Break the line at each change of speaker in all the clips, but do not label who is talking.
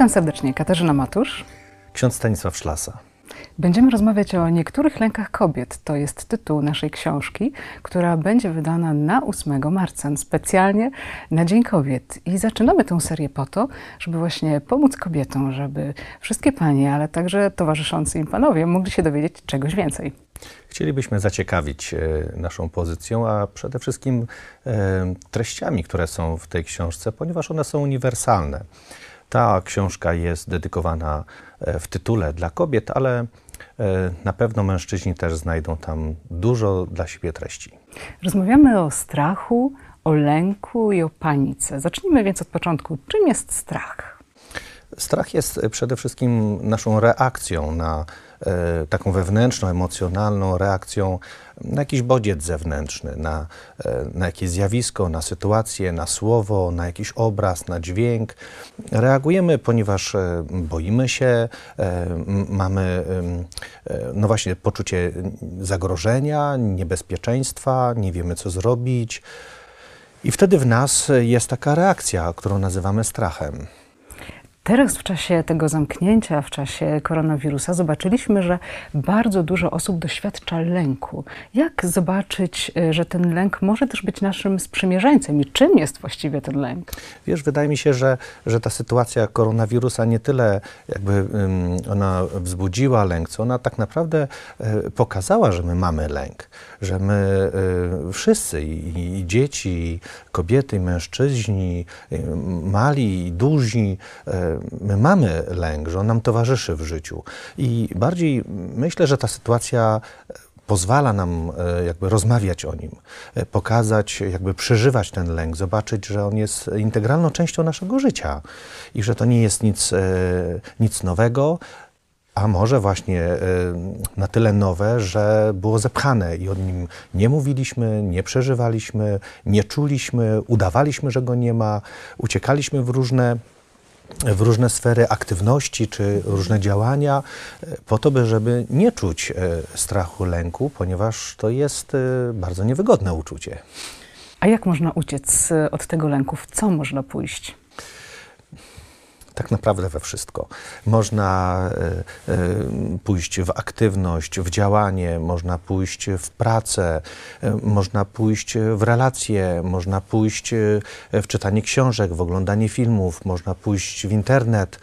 Witam serdecznie, Katarzyna Matusz.
Ksiądz Stanisław Szlasa.
Będziemy rozmawiać o niektórych lękach kobiet. To jest tytuł naszej książki, która będzie wydana na 8 marca, specjalnie na Dzień Kobiet. I zaczynamy tę serię po to, żeby właśnie pomóc kobietom, żeby wszystkie panie, ale także towarzyszący im panowie mogli się dowiedzieć czegoś więcej.
Chcielibyśmy zaciekawić e, naszą pozycją, a przede wszystkim e, treściami, które są w tej książce, ponieważ one są uniwersalne. Ta książka jest dedykowana e, w tytule dla kobiet, ale na pewno mężczyźni też znajdą tam dużo dla siebie treści.
Rozmawiamy o strachu, o lęku i o panice. Zacznijmy więc od początku. Czym jest strach?
Strach jest przede wszystkim naszą reakcją na E, taką wewnętrzną, emocjonalną reakcją na jakiś bodziec zewnętrzny, na, e, na jakieś zjawisko, na sytuację, na słowo, na jakiś obraz, na dźwięk. Reagujemy, ponieważ e, boimy się, mamy no właśnie poczucie zagrożenia, niebezpieczeństwa, nie wiemy co zrobić. I wtedy w nas jest taka reakcja, którą nazywamy strachem.
Teraz w czasie tego zamknięcia, w czasie koronawirusa, zobaczyliśmy, że bardzo dużo osób doświadcza lęku. Jak zobaczyć, y, że ten lęk może też być naszym sprzymierzeńcem i czym jest właściwie ten lęk?
Wiesz, wydaje mi się, że, że ta sytuacja koronawirusa nie tyle jakby ona wzbudziła lęk, co ona tak naprawdę e, pokazała, że my mamy lęk, że my e, wszyscy, i, i, dzieci, i kobiety, i mężczyźni, mali, i duzi, my mamy lęk, że on nam towarzyszy w życiu. I bardziej myślę, że ta sytuacja pozwala nam e, jakby rozmawiać o nim, e, pokazać, jakby przeżywać ten lęk, zobaczyć, że on jest integralną częścią naszego życia i że to nie jest nic, e, nic nowego, a może właśnie na tyle nowe, że było zepchane i o nim nie mówiliśmy, nie przeżywaliśmy, nie czuliśmy, udawaliśmy, że go nie ma, uciekaliśmy w różne w różne sfery aktywności czy różne działania, e, po to, by żeby nie czuć e, strachu, lęku, ponieważ to jest e, bardzo niewygodne uczucie.
A jak można uciec od tego lęku? W co można pójść?
Tak naprawdę we wszystko. Można e, e, pójść w aktywność, w działanie, można pójść w pracę, e, można pójść w relacje, można pójść w czytanie książek, w oglądanie filmów, można pójść w internet,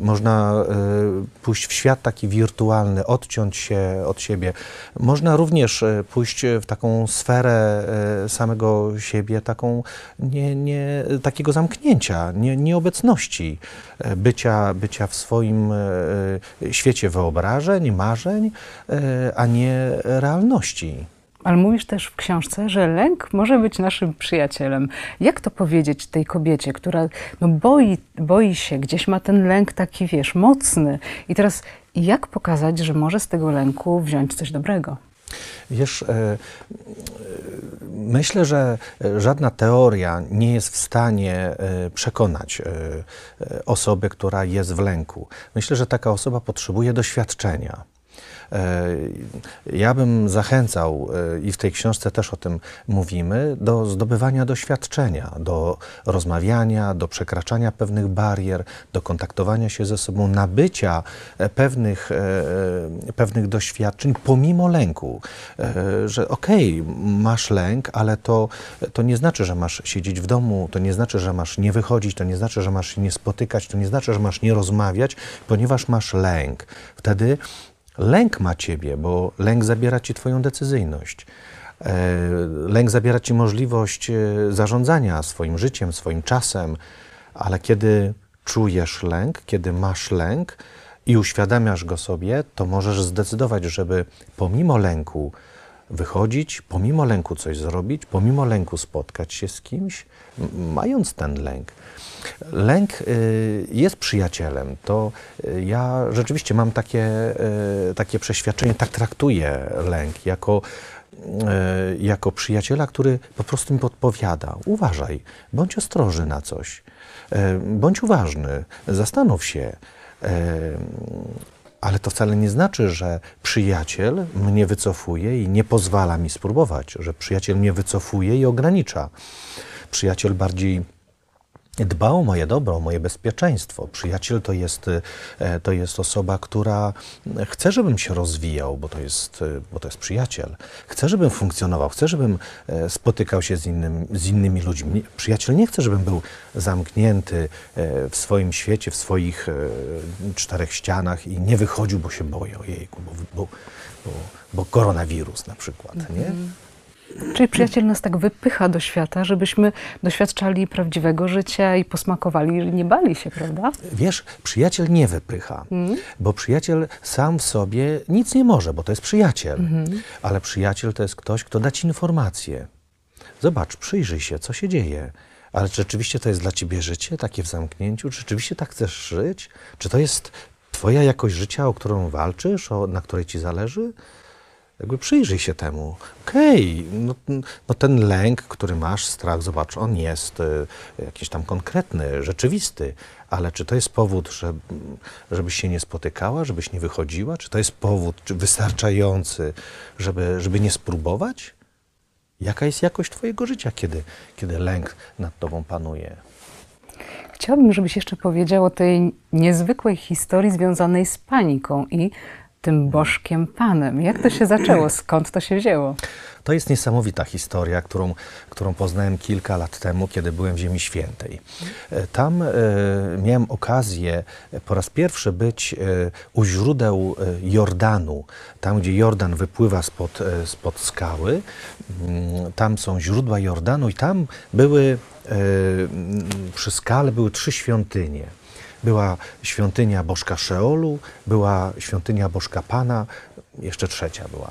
można pójść w świat taki wirtualny, odciąć się od siebie. Można również pójść w taką sferę samego siebie, taką nie, nie, takiego zamknięcia, nie, nieobecności. E, bycia, bycia w swoim e, e, świecie wyobrażeń, marzeń, a nie realności.
Ale mówisz też w książce, że lęk może być naszym przyjacielem. Jak to powiedzieć tej kobiecie, która no boi, boi się, gdzieś ma ten lęk taki, wiesz, mocny. I teraz jak pokazać, że może z tego lęku wziąć coś dobrego?
Wiesz, e, e, myślę, że żadna teoria nie jest w stanie e, przekonać osoby, która jest w lęku. Myślę, że taka osoba potrzebuje doświadczenia. E, ja bym zachęcał, e, i w tej książce też o tym mówimy, do zdobywania doświadczenia, do rozmawiania, do przekraczania pewnych barier, do kontaktowania się ze sobą, nabycia e, pewnych, pewnych doświadczeń pomimo lęku. Że okej, okay, masz lęk, ale to, to nie znaczy, że masz siedzieć w domu, to nie znaczy, że masz nie wychodzić, to nie znaczy, że masz się nie spotykać, to nie znaczy, że masz nie rozmawiać, ponieważ masz lęk. Wtedy Lęk ma ciebie, bo lęk zabiera ci twoją decyzyjność. E, lęk zabiera ci możliwość e, zarządzania swoim życiem, swoim czasem, ale kiedy czujesz lęk, kiedy masz lęk i uświadamiasz go sobie, to możesz zdecydować, żeby pomimo lęku wychodzić, pomimo lęku coś zrobić, pomimo lęku spotkać się z kimś, mając ten lęk. Lęk y, jest przyjacielem. To y, ja rzeczywiście mam takie, y, takie przeświadczenie, tak traktuję lęk jako jako przyjaciela, który po prostu mi podpowiada: uważaj, bądź ostrożny na coś, bądź uważny, zastanów się. Ale to wcale nie znaczy, że przyjaciel mnie wycofuje i nie pozwala mi spróbować, że przyjaciel mnie wycofuje i ogranicza. Przyjaciel bardziej dba o moje dobro, o moje bezpieczeństwo. Przyjaciel to jest, e, to jest osoba, która chce, żebym się rozwijał, bo to, jest, e, bo to jest przyjaciel. Chce, żebym funkcjonował, chce, żebym e, spotykał się z, innym, z innymi ludźmi. Przyjaciel nie chce, żebym był zamknięty w swoim świecie, w swoich czterech ścianach i nie wychodził, bo się boję, ojejku, bo, bo, bo, bo koronawirus na przykład, nie?
Czyli przyjaciel nas tak wypycha do świata, żebyśmy doświadczali prawdziwego życia i posmakowali, nie bali się, prawda?
Wiesz, przyjaciel nie wypycha, mm. bo przyjaciel sam w sobie nic nie może, bo to jest przyjaciel. Mm -hmm. Ale przyjaciel to jest ktoś, kto da ci informacje. Zobacz, przyjrzyj się, co się dzieje. Ale czy rzeczywiście to jest dla ciebie życie, takie w zamknięciu? Czy rzeczywiście tak chcesz żyć? Czy to jest twoja jakość życia, o którą walczysz, o, na której ci zależy? Jakby przyjrzyj się temu. Okej, okay, no, no, ten lęk, który masz, strach, zobacz, on jest y, jakiś tam konkretny, rzeczywisty, ale czy to jest powód, że, żebyś się nie spotykała, żebyś nie wychodziła? Czy to jest powód czy wystarczający, żeby, żeby nie spróbować? Jaka jest jakość Twojego życia, kiedy, kiedy lęk nad Tobą panuje?
Chciałabym, żebyś jeszcze powiedział o tej niezwykłej historii związanej z paniką i tym bożkiem Panem. Jak to się zaczęło? Skąd to się wzięło?
To jest niesamowita historia, którą, którą poznałem kilka lat temu, kiedy byłem w Ziemi Świętej. E, tam e, miałem okazję po raz pierwszy być e, u źródeł e, Jordanu, tam gdzie Jordan wypływa spod, e, spod skały. Mm, tam są źródła Jordanu i tam były e, przy skale były trzy świątynie. Była świątynia Bożka Szeolu, była świątynia Bożka Pana, jeszcze trzecia była.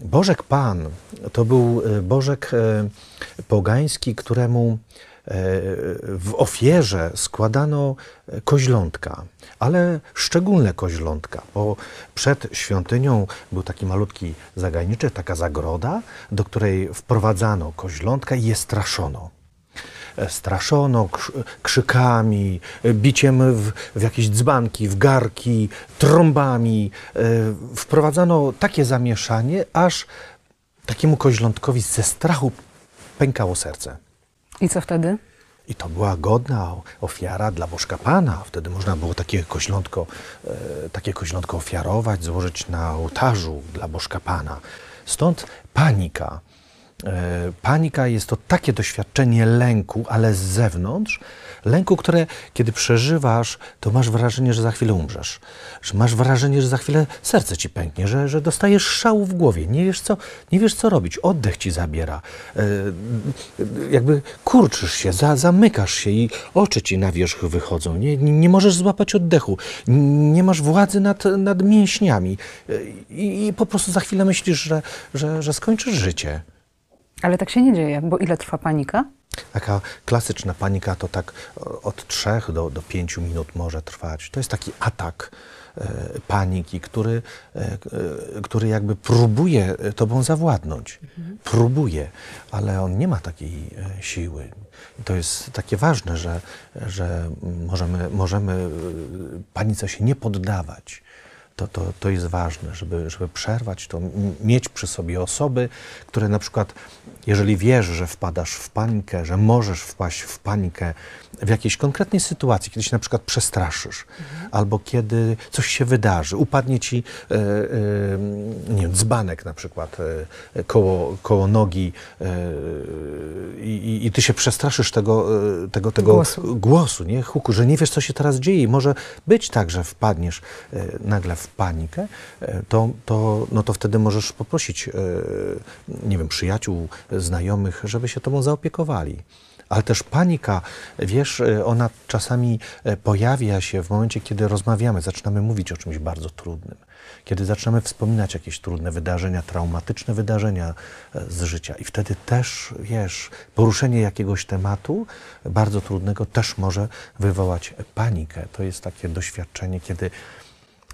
Bożek Pan to był e, Bożek e, pogański, któremu e, w ofierze składano koźlątka, ale szczególne koźlątka, bo przed świątynią był taki malutki zagajniczek, taka zagroda, do której wprowadzano koźlątka i je straszono. E, straszono krzykami, e, biciem w, w jakieś dzbanki, w garki, trąbami. E, wprowadzano takie zamieszanie, aż takiemu koźlątkowi ze strachu pękało serce.
I co wtedy?
I to była godna ofiara dla Bożka Pana. Wtedy można było takie koźlątko, takie koźlątko ofiarować, złożyć na ołtarzu dla Bożka Pana. Stąd panika. E, panika jest to takie doświadczenie lęku, ale z zewnątrz, lęku, które kiedy przeżywasz, to masz wrażenie, że za chwilę umrzesz, że masz wrażenie, że za chwilę serce ci pęknie, że, że dostajesz szału w głowie, nie wiesz, co, nie wiesz co robić, oddech ci zabiera, e, jakby kurczysz się, za, zamykasz się i oczy ci na wierzch wychodzą, nie, nie, możesz złapać oddechu, nie masz władzy nad, nad mięśniami. E, i, i po prostu za chwilę myślisz, że, że, że skończysz życie.
Ale tak się nie dzieje, bo ile trwa panika?
Taka klasyczna panika to tak od 3 do, do 5 minut może trwać. To jest taki atak e, paniki, który, e, e, który jakby próbuje tobą zawładnąć. Mhm. Próbuje, ale on nie ma takiej e, siły. To jest takie ważne, że, że możemy, możemy e, panice się nie poddawać to, to, to jest ważne, żeby, żeby przerwać to, mieć przy sobie osoby, które na przykład, jeżeli wiesz, że wpadasz w panikę, że możesz wpaść w panikę w jakiejś konkretnej sytuacji, kiedy się na przykład przestraszysz, mhm. albo kiedy coś się wydarzy, upadnie ci e, e, nie wiem, dzbanek na przykład e, koło, koło nogi e, i, i, ty się przestraszysz tego, e, tego, tego głosu. głosu, nie? huku, że nie wiesz, co się teraz dzieje i może być tak, że wpadniesz e, nagle w panikę, e, to, to, no to wtedy możesz poprosić, e, nie wiem, przyjaciół, znajomych, żeby się tobą zaopiekowali. Ale też panika, wiesz, e, ona czasami pojawia się w momencie, kiedy rozmawiamy, zaczynamy mówić o czymś bardzo trudnym, kiedy zaczynamy wspominać jakieś trudne wydarzenia, traumatyczne wydarzenia z życia. I wtedy też, wiesz, poruszenie jakiegoś tematu bardzo trudnego też może wywołać panikę. To jest takie doświadczenie, kiedy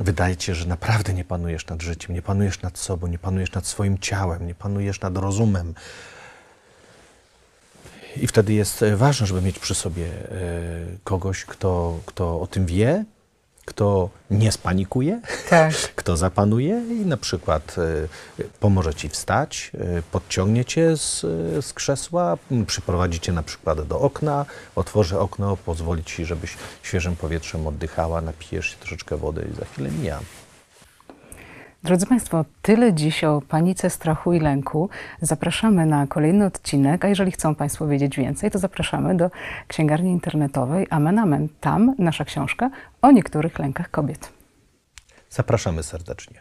Wydaje ci się, że naprawdę nie panujesz nad życiem, nie panujesz nad sobą, nie panujesz nad swoim ciałem, nie panujesz nad rozumem. I wtedy jest ważne, żeby mieć przy sobie e, kogoś, kto, kto o tym wie, kto nie spanikuje,
Tak.
kto zapanuje i na przykład y, pomoże ci wstać, y, podciągnie cię z, y, z krzesła, przyprowadzi cię na przykład do okna, otworzy okno, pozwoli ci, żebyś świeżym powietrzem oddychała, napijesz się troszeczkę wody i za chwilę mija.
Drodzy Państwo, tyle dziś o panice, strachu i lęku. Zapraszamy na kolejny odcinek, a jeżeli chcą Państwo wiedzieć więcej, to zapraszamy do księgarni internetowej Amen Amen. Tam nasza książka o niektórych lękach kobiet.
Zapraszamy serdecznie.